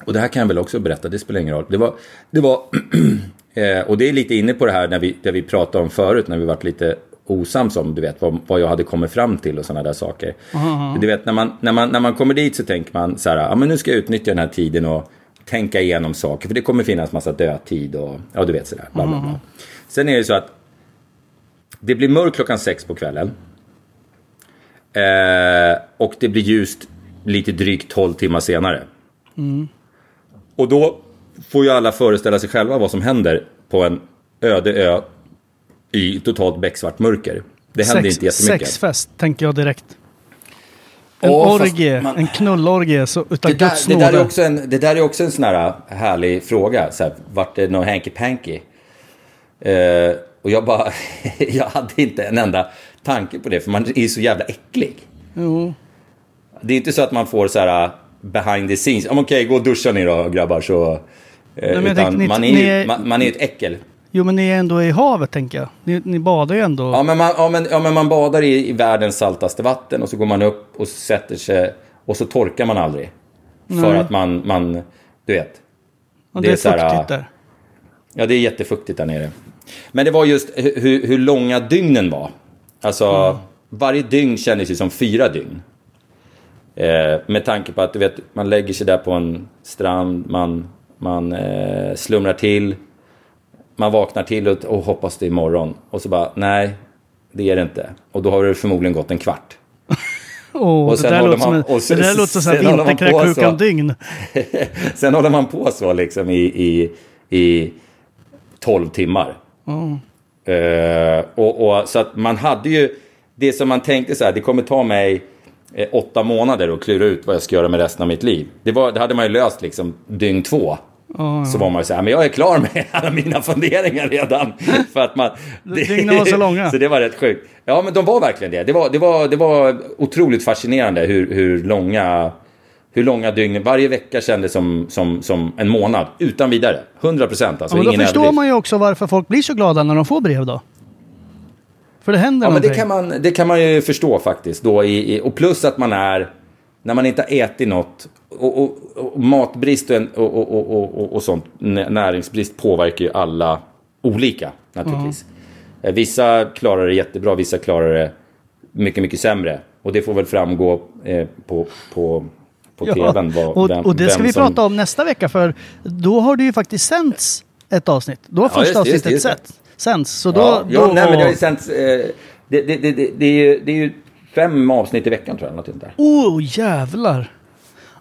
och det här kan jag väl också berätta, det spelar ingen roll. Det var, det var eh, och det är lite inne på det här när vi, det vi pratade om förut, när vi varit lite osams om, du vet, vad, vad jag hade kommit fram till och sådana där saker. Du vet, när man, när, man, när man kommer dit så tänker man så här, ja men nu ska jag utnyttja den här tiden och tänka igenom saker, för det kommer finnas massa dödtid och, ja du vet sådär, bla bla bla. Sen är det så att det blir mörkt klockan sex på kvällen. Eh, och det blir ljust lite drygt 12 timmar senare. Mm. Och då får ju alla föreställa sig själva vad som händer på en öde ö i totalt becksvart mörker. Det händer Sex- inte jättemycket. Sexfest tänker jag direkt. En Åh, orgie, man- en knullorgie så, utav Det där, Guds det, där är också en, det där är också en sån här härlig fråga. Så här, vart det någon hanky-panky? Eh, och jag bara, jag hade inte en enda tanke på det, för man är ju så jävla äcklig. Jo. Det är inte så att man får så här behind the scenes. Okej, gå och duscha ni då grabbar. Så, men jag utan tänkte, man, är ju, är- man, man är ett äckel. jo, men ni är ändå i havet tänker jag. Ni, ni badar ju ändå. Ja men, man, ja, men, ja, men man badar i, i världens saltaste vatten och så går man upp och sätter sig och så torkar man aldrig. För Nej. att man, man, du vet. Och det är så här, fuktigt där. Ja, det är jättefuktigt där nere. Men det var just hu- hur, hur långa dygnen var. Alltså, varje dygn kändes ju som fyra dygn. Eh, med tanke på att du vet, man lägger sig där på en strand, man, man eh, slumrar till, man vaknar till och, och hoppas det är imorgon. Och så bara, nej, det är det inte. Och då har det förmodligen gått en kvart. Åh, och det sen där håller låter som, man- en, och sen- det där låter som en sen vinterkräksjukan så. dygn. Sen håller man på så liksom i, i, i 12 timmar. Eh, och, och, så att man hade ju det som man tänkte så här, det kommer ta mig eh, åtta månader att klura ut vad jag ska göra med resten av mitt liv. Det, var, det hade man ju löst liksom dygn två. Så var man ju så här, men jag är klar med alla mina funderingar redan. För att man, Dygnen var så långa. så det var rätt sjukt. Ja, men de var verkligen det. Det var, det var, det var otroligt fascinerande hur, hur långa hur långa dygn, varje vecka kändes som, som, som en månad. Utan vidare. 100 procent. Alltså, Ja, men då förstår överdrift. man ju också varför folk blir så glada när de får brev då. För det händer Ja, men det någonting. kan, man, det kan man ju förstå faktiskt. Då i, i, och plus att man är, när man inte har ätit något, och, och, och matbrist och, och, och, och, och, och, och sånt, nä- näringsbrist påverkar ju alla olika naturligtvis. Eh, Vissa klarar det jättebra, vissa klarar det mycket, mycket sämre. Och det får väl framgå eh, på, på, på tvn. Vad, och, vem- och det ska vi som- prata om nästa vecka för då har det ju faktiskt sänts ett avsnitt. Då har Ja, första just avsnittet sett, sänts. Så då, ja, ja, då nej, men det har ju sänts... Eh, det, det, det, det, är ju, det är ju fem avsnitt i veckan tror jag. Något där. Oh jävlar!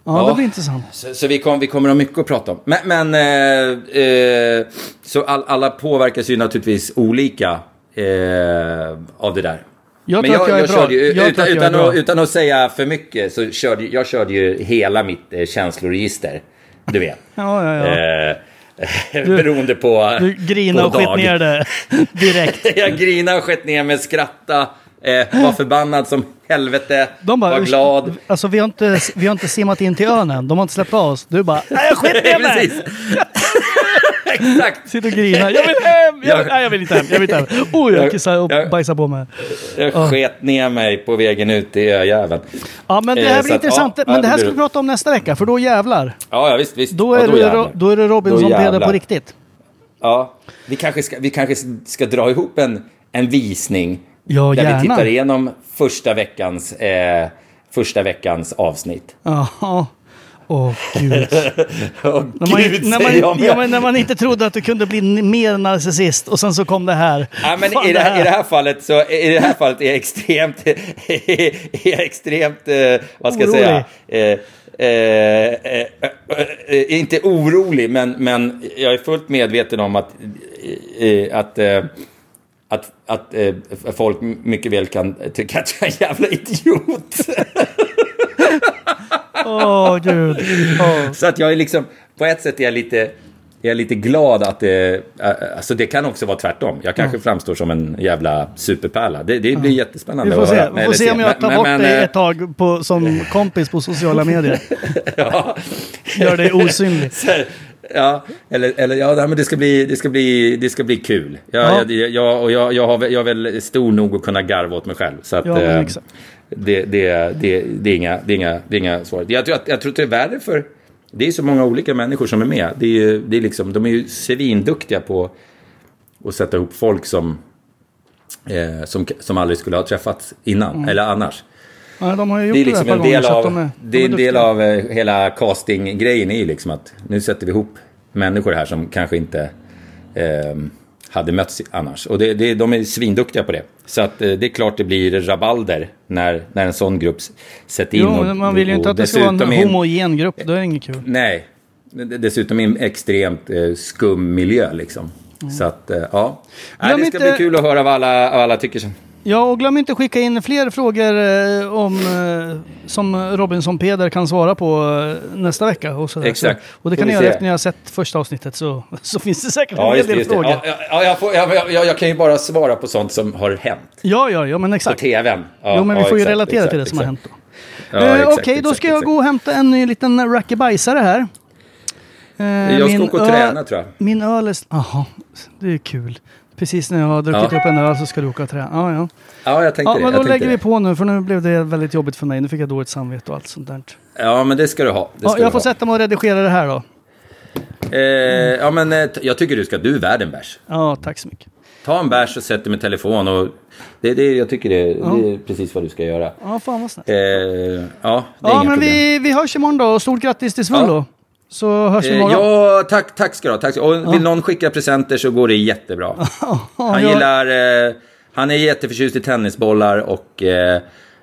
Ja, Ja. det blir intressant. Så, så vi, kom, vi kommer att ha mycket att prata om. Men, men eh, eh, så all, alla påverkas ju naturligtvis olika eh, av det där. Jag men att jag är bra. körde ju, Jag utan, jag utan, att, utan att säga för mycket så körde jag körde ju hela mitt eh, känsloregister. Du vet. Ja, ja, ja. Eh, beroende på Du grinade och dag. ner det direkt. jag grinade och skett ner mig, skratta, eh, var förbannad som helvete, De bara, var glad. Alltså vi har, inte, vi har inte simmat in till ön än. De har inte släppt av oss. Du bara, nej jag skit ner mig! Exakt. Sitter och grinar. Jag vill hem! Jag, Jag- nej, jag vill inte hem. Jag vill inte hem. Oh, jag Jag- kissar och jag- bajsar på mig. Jag sket ner mig på vägen ut till öjäveln. Ja, men det Eh, här så blir intressant. ja, men ja, det här ska vi prata om nästa vecka, för då jävlar. Ja, ja visst, visst. Då Ja, är, det, då är det Då Robinson-Peder jävlar. på riktigt. Ja, vi kanske ska, vi kanske ska dra ihop en, en visning Ja, där gärna. vi tittar igenom första veckans, eh, första veckans avsnitt. Jaha. Åh, gud. Åh, När man, gud, när, jag man, med. ja, när man inte trodde att du kunde bli mer narcissist och sen så kom det här. Ja, men Fan, i, det här, I det här fallet så i det här fallet är jag extremt, är jag extremt, eh, vad ska jag Orolig. säga, eh, eh, eh, eh, eh, inte orolig, men, men jag är fullt medveten om att, eh, att, att, att folk mycket väl kan tycka att jag är en jävla idiot. Åh, gud. Åh. Så att jag är liksom, på ett sätt är jag lite, jag är lite glad att det, alltså det kan också vara tvärtom. Jag kanske framstår som en jävla superpärla. Det, det blir jättespännande Vi får att se, höra. vi får se om jag tar Men- bort men, dig eh, ett tag på, som kompis på sociala medier. Ja. Gör dig osynlig. Ja, eller, eller ja, men det ska bli, det ska bli, det ska bli kul. Jag, Ja. jag, jag, och jag, jag, har, jag är väl stor nog att kunna garva åt mig själv. Så att, Ja, exakt. Det, det, det, det, är inga, det, är inga, det är inga svårigheter. Jag tror, att, jag tror att det är värre för... Det är så många olika människor som är med. Det är, ju- det är liksom, de är ju svinduktiga på att sätta ihop folk som, eh, som, som aldrig skulle ha träffats innan, Mm. eller annars. Ja, de har ju gjort Det är det, liksom där ett en del av, de är, det är en de del av eh, hela castinggrejen är ju liksom att nu sätter vi ihop människor här som kanske inte eh, hade mötts annars. Och det, det, de är svinduktiga på det. Så att eh, det är klart det blir rabalder när, när en sån grupp sätter in. Jo, och- man vill ju inte att det ska vara en homogen grupp. Då är det inget kul. Nej, dessutom i en extremt eh, skum miljö liksom. Så att, eh, ja. Glöm det ska inte- bli kul att höra vad alla, vad alla tycker. sen. Ja, och glöm inte skicka in fler frågor eh, om, eh, som Robinson Peder kan svara på eh, nästa vecka. Och, sådär. Exakt. Så, och det Får kan ni vi göra se. efter ni har sett första avsnittet så, så finns det säkert en hel del frågor. Ja, ja, ja, jag, får, jag, jag, jag kan ju bara svara på sånt som har hänt Ja, ja, ja, men på exakt. tvn. Ja, jo, men vi ja, får ju exakt, relatera exakt, till det som har exakt. hänt då. Ja, Eh, exakt, Okej, då exakt, ska jag exakt. gå och hämta en ny liten rackabajsare här. Eh, Jag ska min åka och träna tror jag. Min öl är... Jaha, det är kul. Precis när jag har druckit Ja. upp en öl så ska du åka och träna. Ja, ja. Ja, jag tänkte Ja, det. men då lägger vi det. på nu för nu blev det väldigt jobbigt för mig. Nu fick jag dåligt samvete och allt sånt där. Ja, men det ska du ha. Det Ja, ska jag du får ha. sätta mig och redigera det här då. Eh, ja, men eh, jag tycker du ska. Du är värd en bärs. Ja, tack så mycket. Ta en bärs och sätt dig med telefon. Och det, det, jag tycker det, det är precis vad du ska göra. Ja, fan vad snällt. Eh, ja, det är Ja, inga men problem. vi, vi hörs imorgon då. Och stort grattis till Svullo. Ja. Så hörs vi Eh, imorgon. ja, tack, tack ska du ha. Tack ska, och vill någon skicka presenter så går det jättebra. Han gillar... Eh, han är jätteförtjust i tennisbollar och eh,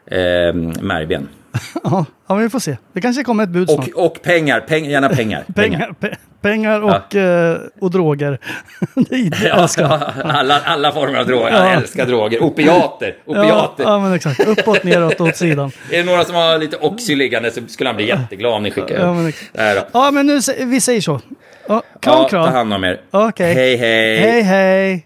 eh, märgben. Ja, ja, men vi får se. Det kanske kommer ett bud snart. Och, och pengar, peng, gärna pengar. Pengar, pe pengar och, eh, och droger. det är det jag Ja, älskar. alla, alla former av droger. Ja. Jag älskar droger. Opiater. Ja, Opiater. ja, men exakt. Uppåt, neråt, åt sidan. Är det några som har lite Oxy liggande så skulle han bli jätteglad om ni skickar. Ja, men. Ja, men nu, vi säger så. Ja, kram, Ja, kram. ta hand om er. Okej. Hej, hej. Hej, hej.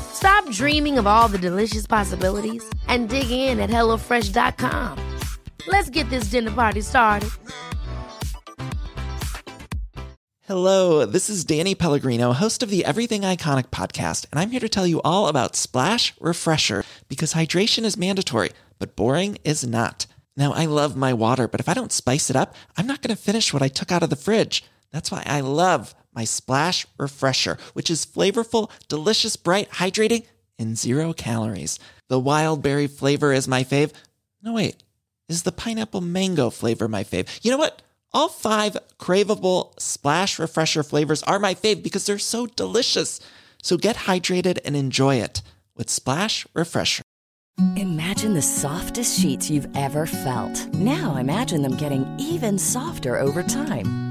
Stop dreaming of all the delicious possibilities and dig in at HelloFresh.com. Let's get this dinner party started. Hello, this is Danny Pellegrino, host of the Everything Iconic podcast, and I'm here to tell you all about Splash Refresher because hydration is mandatory, but boring is not. Now, I love my water, but if I don't spice it up, I'm not going to finish what I took out of the fridge. That's why I love my Splash Refresher, which is flavorful, delicious, bright, hydrating, and zero calories. The wild berry flavor is my fave. No, wait. Is the pineapple mango flavor my fave? You know what? All five craveable splash refresher flavors are my fave because they're so delicious. So get hydrated and enjoy it with Splash Refresher. Imagine the softest sheets you've ever felt. Now imagine them getting even softer over time.